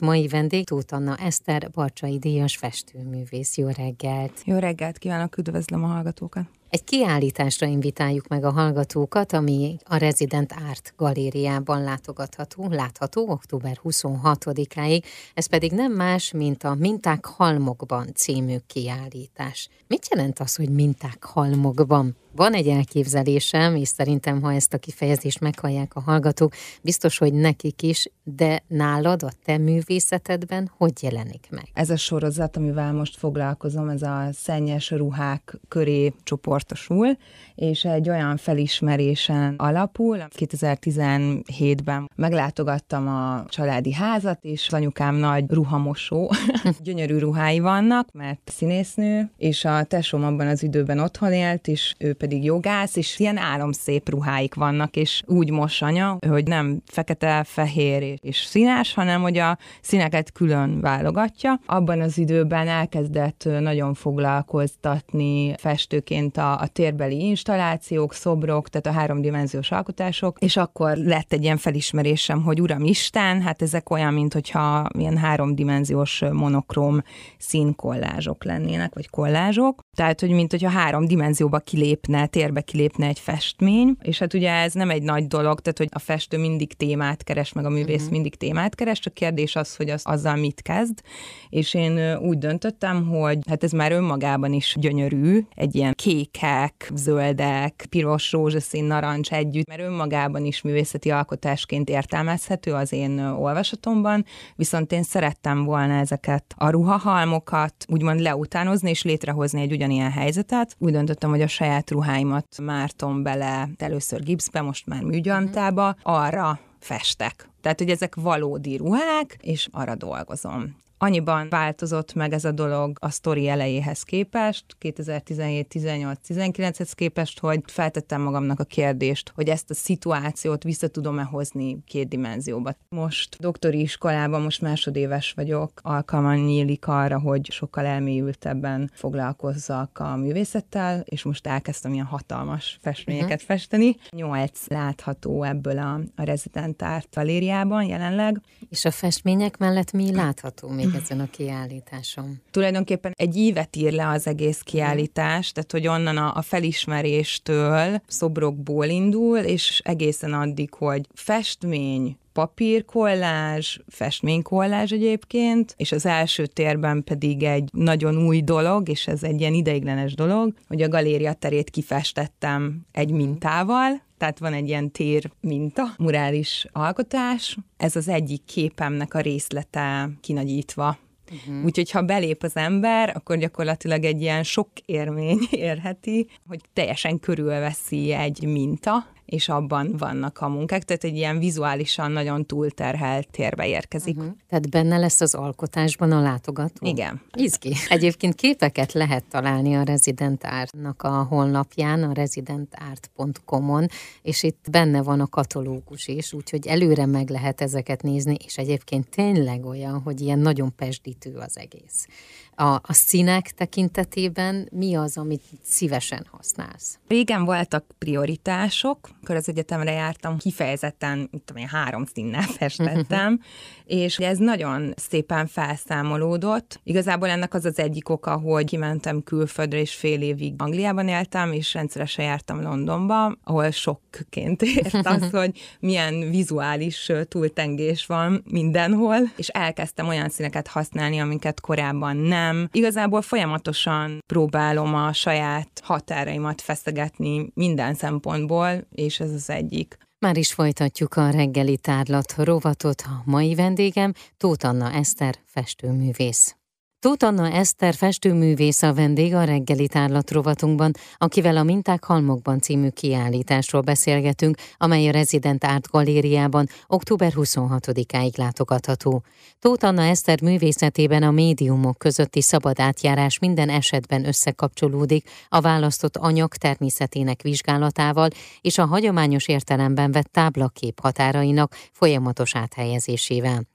Mai vendég Tóth Anna Eszter, Barcsai Díjas festőművész. Jó reggelt! Jó reggelt kívánok, üdvözlöm a hallgatókat! Egy kiállításra invitáljuk meg a hallgatókat, ami a Resident Art galériában látogatható, látható október 26-áig, ez pedig nem más, mint a Minták halmokban című kiállítás. Mit jelent az, hogy minták halmokban? Van egy elképzelésem, és szerintem, ha ezt a kifejezést meghallják a hallgatók, biztos, hogy nekik is, de nálad, a te művészetedben hogy jelenik meg? Ez a sorozat, amivel most foglalkozom, ez a szennyes ruhák köré csoportosul, és egy olyan felismerésen alapul. 2017-ben meglátogattam a családi házat, és anyukám nagy ruhamosó, gyönyörű ruhái vannak, mert színésznő, és a tesóm abban az időben otthon élt, és ő pedig jogász, és ilyen álomszép ruháik vannak, és úgy mos hogy nem fekete, fehér és színes, hanem hogy a színeket külön válogatja. Abban az időben elkezdett nagyon foglalkoztatni festőként a, a térbeli installációk, szobrok, tehát a háromdimenziós alkotások, és akkor lett egy ilyen felismerésem, hogy uram Isten, hát ezek olyan, mint hogyha ilyen háromdimenziós monokróm színkollázsok lennének, vagy kollázsok. Tehát, hogy mint hogyha három dimenzióba kilépne kilépne, térbe kilépne egy festmény, és hát ugye ez nem egy nagy dolog, tehát hogy a festő mindig témát keres, meg a művész uh-huh. mindig témát keres, csak kérdés az, hogy az, azzal mit kezd, és én úgy döntöttem, hogy hát ez már önmagában is gyönyörű, egy ilyen kékek, zöldek, piros, rózsaszín, narancs együtt, mert önmagában is művészeti alkotásként értelmezhető az én olvasatomban, viszont én szerettem volna ezeket a ruhahalmokat úgymond leutánozni és létrehozni egy ugyanilyen helyzetet. Úgy döntöttem, hogy a saját ruha ruháimat mártom bele először gipszbe, most már műgyantába, arra festek. Tehát, hogy ezek valódi ruhák, és arra dolgozom. Annyiban változott meg ez a dolog a sztori elejéhez képest, 2017-18-19-hez képest, hogy feltettem magamnak a kérdést, hogy ezt a szituációt vissza tudom-e hozni két dimenzióba. Most doktori iskolában, most másodéves vagyok, alkalman nyílik arra, hogy sokkal elmélyültebben foglalkozzak a művészettel, és most elkezdtem ilyen hatalmas festményeket uh-huh. festeni. Nyolc látható ebből a, a Resident Art galériában jelenleg. És a festmények mellett mi látható még? Ezen a kiállításon? Tulajdonképpen egy ívet ír le az egész kiállítás, tehát hogy onnan a, a felismeréstől szobrokból indul, és egészen addig, hogy festmény, papírkollázs, festménykollázs egyébként, és az első térben pedig egy nagyon új dolog, és ez egy ilyen ideiglenes dolog, hogy a galéria terét kifestettem egy mintával, tehát van egy ilyen tér minta, murális alkotás. Ez az egyik képemnek a részlete kinagyítva Uh-huh. Úgyhogy ha belép az ember, akkor gyakorlatilag egy ilyen sok érmény érheti, hogy teljesen körülveszi egy minta, és abban vannak a munkák, tehát egy ilyen vizuálisan nagyon túlterhelt térbe érkezik. Uh-huh. Tehát benne lesz az alkotásban a látogató? Igen. Izgi. Egyébként képeket lehet találni a Resident Art-nak a honlapján, a residentart.com-on, és itt benne van a katalógus is, úgyhogy előre meg lehet ezeket nézni, és egyébként tényleg olyan, hogy ilyen nagyon pesdítő az egész. A, a színek tekintetében mi az, amit szívesen használsz? Régen voltak prioritások, amikor az egyetemre jártam, kifejezetten, mit tudom én, három színnel festettem, és ez nagyon szépen felszámolódott. Igazából ennek az az egyik oka, hogy kimentem külföldre, és fél évig Angliában éltem, és rendszeresen jártam Londonba, ahol sokként ért az, hogy milyen vizuális túltengés van mindenhol, és elkezdtem olyan színeket használni, amiket korábban nem. Igazából folyamatosan próbálom a saját határaimat feszegetni minden szempontból, és ez az egyik. Már is folytatjuk a reggeli tárlat rovatot. A mai vendégem Tóth Anna Eszter, festőművész. Tóth Anna Eszter festőművész a vendég a reggeli tárlat rovatunkban, akivel a Minták Halmokban című kiállításról beszélgetünk, amely a Resident Art Galériában október 26-áig látogatható. Tóth Anna Eszter művészetében a médiumok közötti szabad átjárás minden esetben összekapcsolódik a választott anyag természetének vizsgálatával és a hagyományos értelemben vett táblakép határainak folyamatos áthelyezésével.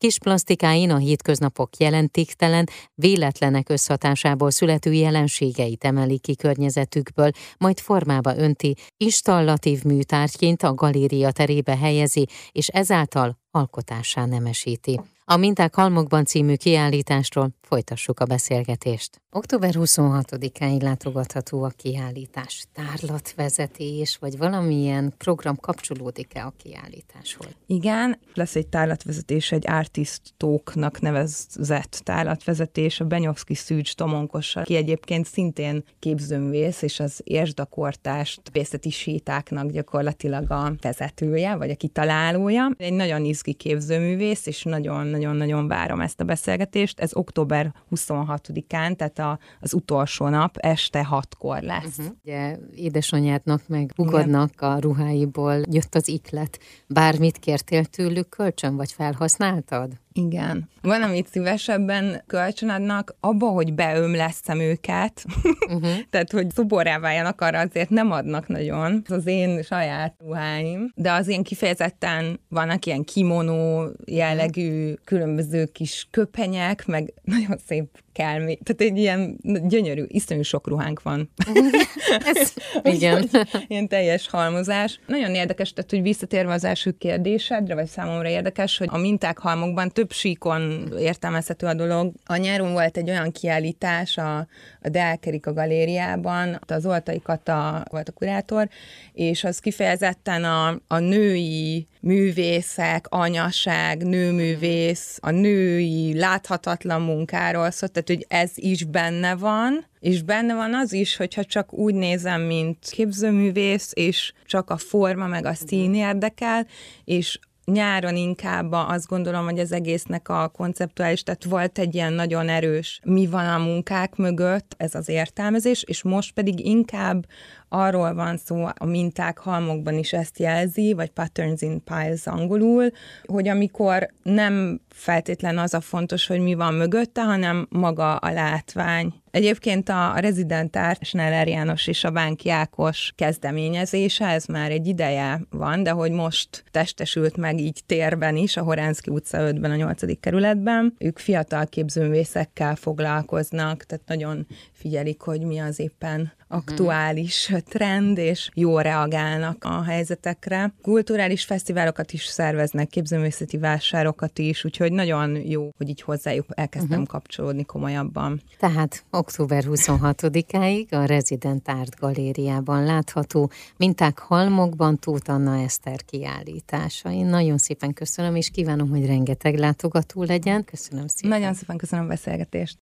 Kis plastikáin a hétköznapok jelentéktelen, véletlenek összhatásából születő jelenségeit emeli ki környezetükből, majd formába önti, installatív műtárgyként a galéria terébe helyezi, és ezáltal alkotásá nemesíti. A Minták Halmokban című kiállításról folytassuk a beszélgetést. Október 26-áig látogatható a kiállítás. Tárlatvezetés, vagy valamilyen program kapcsolódik-e a kiállításhoz? Igen, lesz egy tárlatvezetés, egy artist talknak nevezett tárlatvezetés a Benyovszki Szűcs Tomonkossal, ki egyébként szintén képzőművész, és az érsdakortást pészeti sétáknak gyakorlatilag a vezetője, vagy a kitalálója. Egy nagyon izgi képzőművész, és nagyon-nagyon-nagyon várom ezt a beszélgetést. Ez október 26-án, tehát a, az utolsó nap, este hatkor lesz. Uh-huh. Ugye édesanyádnak meg bugadnak a ruháiból jött az iklet. Bármit kértél tőlük kölcsön, vagy felhasználtad? Igen. Van, amit szívesebben kölcsönadnak, abba, hogy beömleszem őket, uh-huh. tehát, hogy szoborrá váljanak, arra azért nem adnak nagyon. Az én saját ruháim, de az ilyen kifejezetten vannak ilyen kimonó jellegű különböző kis köpenyek, meg nagyon szép kelmi. Tehát egy ilyen gyönyörű, iszonyú sok ruhánk van. Ez, igen. ilyen teljes halmozás. Nagyon érdekes, tehát hogy visszatérve az első kérdésedre, vagy számomra érdekes, hogy a minták halmokban több síkon értelmezhető a dolog. A nyáron volt egy olyan kiállítás a, a Delkerika galériában, az Oltai Kata volt a kurátor, és az kifejezetten a, a női művészek, anyaság, nőművész, a női láthatatlan munkáról szólt, tehát hogy ez is benne van, és benne van az is, hogyha csak úgy nézem, mint képzőművész, és csak a forma meg a szín érdekel, és nyáron inkább azt gondolom, hogy az egésznek a konceptuális, tehát volt egy ilyen nagyon erős mi van a munkák mögött, ez az értelmezés, és most pedig inkább arról van szó, a minták halmokban is ezt jelzi, vagy patterns in piles angolul, hogy amikor nem feltétlen az a fontos, hogy mi van mögötte, hanem maga a látvány. Egyébként a Resident Art Schneller János és a Bánki Ákos kezdeményezése, ez már egy ideje van, de hogy most testesült meg így térben is, a Horánszki utca 5-ben, a 8. kerületben. Ők fiatal képzőművészekkel foglalkoznak, tehát nagyon figyelik, hogy mi az éppen aktuális trend, és jól reagálnak a helyzetekre. Kulturális fesztiválokat is szerveznek, képzőművészeti vásárokat is, úgyhogy nagyon jó, hogy így hozzájuk elkezdtem uh-huh. kapcsolódni komolyabban. Tehát október 26-áig a Resident Art Galériában látható Minták Halmokban Tóth Anna Eszter kiállítása. Én nagyon szépen köszönöm, és kívánom, hogy rengeteg látogató legyen. Köszönöm szépen. Nagyon szépen köszönöm a beszélgetést.